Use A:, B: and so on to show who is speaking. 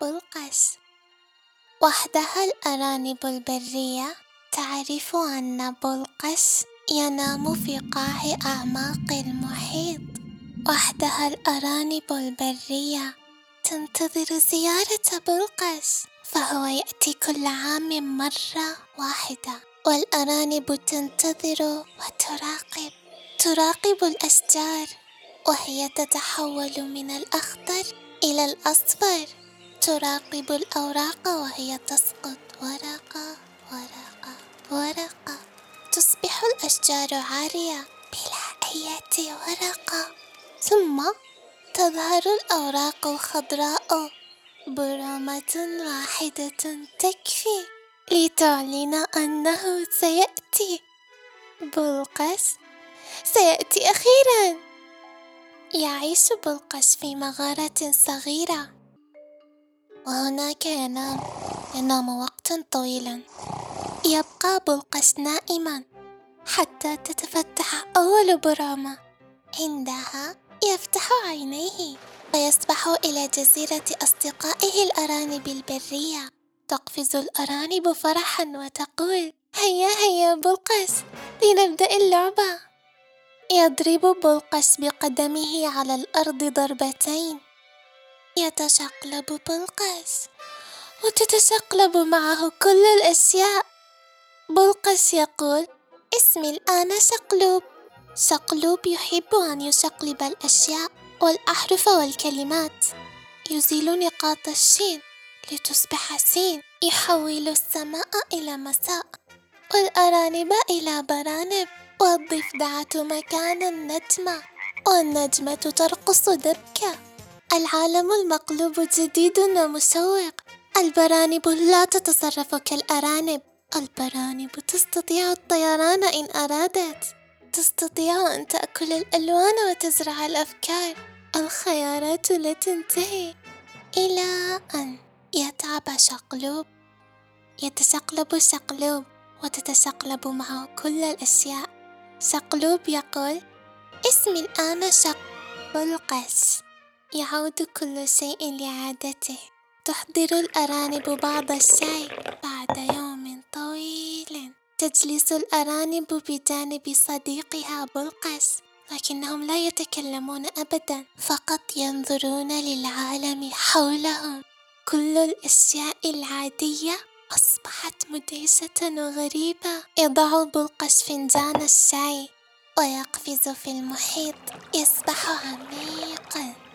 A: بلقس وحدها الأرانب البرية تعرف أن بلقس ينام في قاع أعماق المحيط. وحدها الأرانب البرية تنتظر زيارة بلقس فهو يأتي كل عام مرة واحدة. والأرانب تنتظر وتراقب تراقب الأشجار وهي تتحول من الأخضر إلى الأصفر. تراقب الأوراق وهي تسقط ورقة ورقة ورقة. تصبح الأشجار عارية بلا أي ورقة. ثم تظهر الأوراق الخضراء برامة واحدة تكفي لتعلن أنه سيأتي. بلقس سيأتي أخيرا. يعيش بلقس في مغارة صغيرة. وهناك ينام ينام وقتا طويلا. يبقى بلقس نائما حتى تتفتح أول برامة عندها يفتح عينيه. ويسبح إلى جزيرة أصدقائه الأرانب البرية. تقفز الأرانب فرحا وتقول هيا هيا بلقس لنبدأ اللعبة. يضرب بلقس بقدمه على الأرض ضربتين. يتشقلب بلقس وتتشقلب معه كل الأشياء. بلقس يقول اسمي الآن شقلوب. شقلوب يحب أن يشقلب الأشياء والأحرف والكلمات. يزيل نقاط الشين لتصبح سين. يحول السماء إلى مساء والأرانب إلى برانب. والضفدعة مكان النجمة والنجمة ترقص دبكة العالم المقلوب جديد ومشوق البرانب لا تتصرف كالأرانب. البرانب تستطيع الطيران إن أرادت. تستطيع أن تأكل الألوان وتزرع الأفكار. الخيارات لا تنتهي إلى أن يتعب شقلوب. يتشقلب شقلوب وتتشقلب معه كل الأشياء. شقلوب يقول اسمي الآن شق بلقس يعود كل شيء لعادته. تحضر الأرانب بعض الشاي بعد يوم طويل. تجلس الأرانب بجانب صديقها بلقس لكنهم لا يتكلمون أبدا فقط ينظرون للعالم حولهم. كل الأشياء العادية أصبحت مدهشة وغريبة. يضع بلقس فنجان الشاي ويقفز في المحيط. يسبح عميقا.